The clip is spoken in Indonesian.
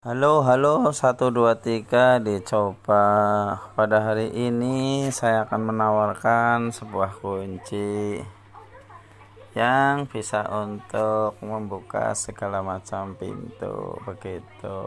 Halo, halo, 1, 2, 3 dicoba. Pada hari ini saya akan menawarkan sebuah kunci yang bisa untuk membuka segala macam pintu begitu.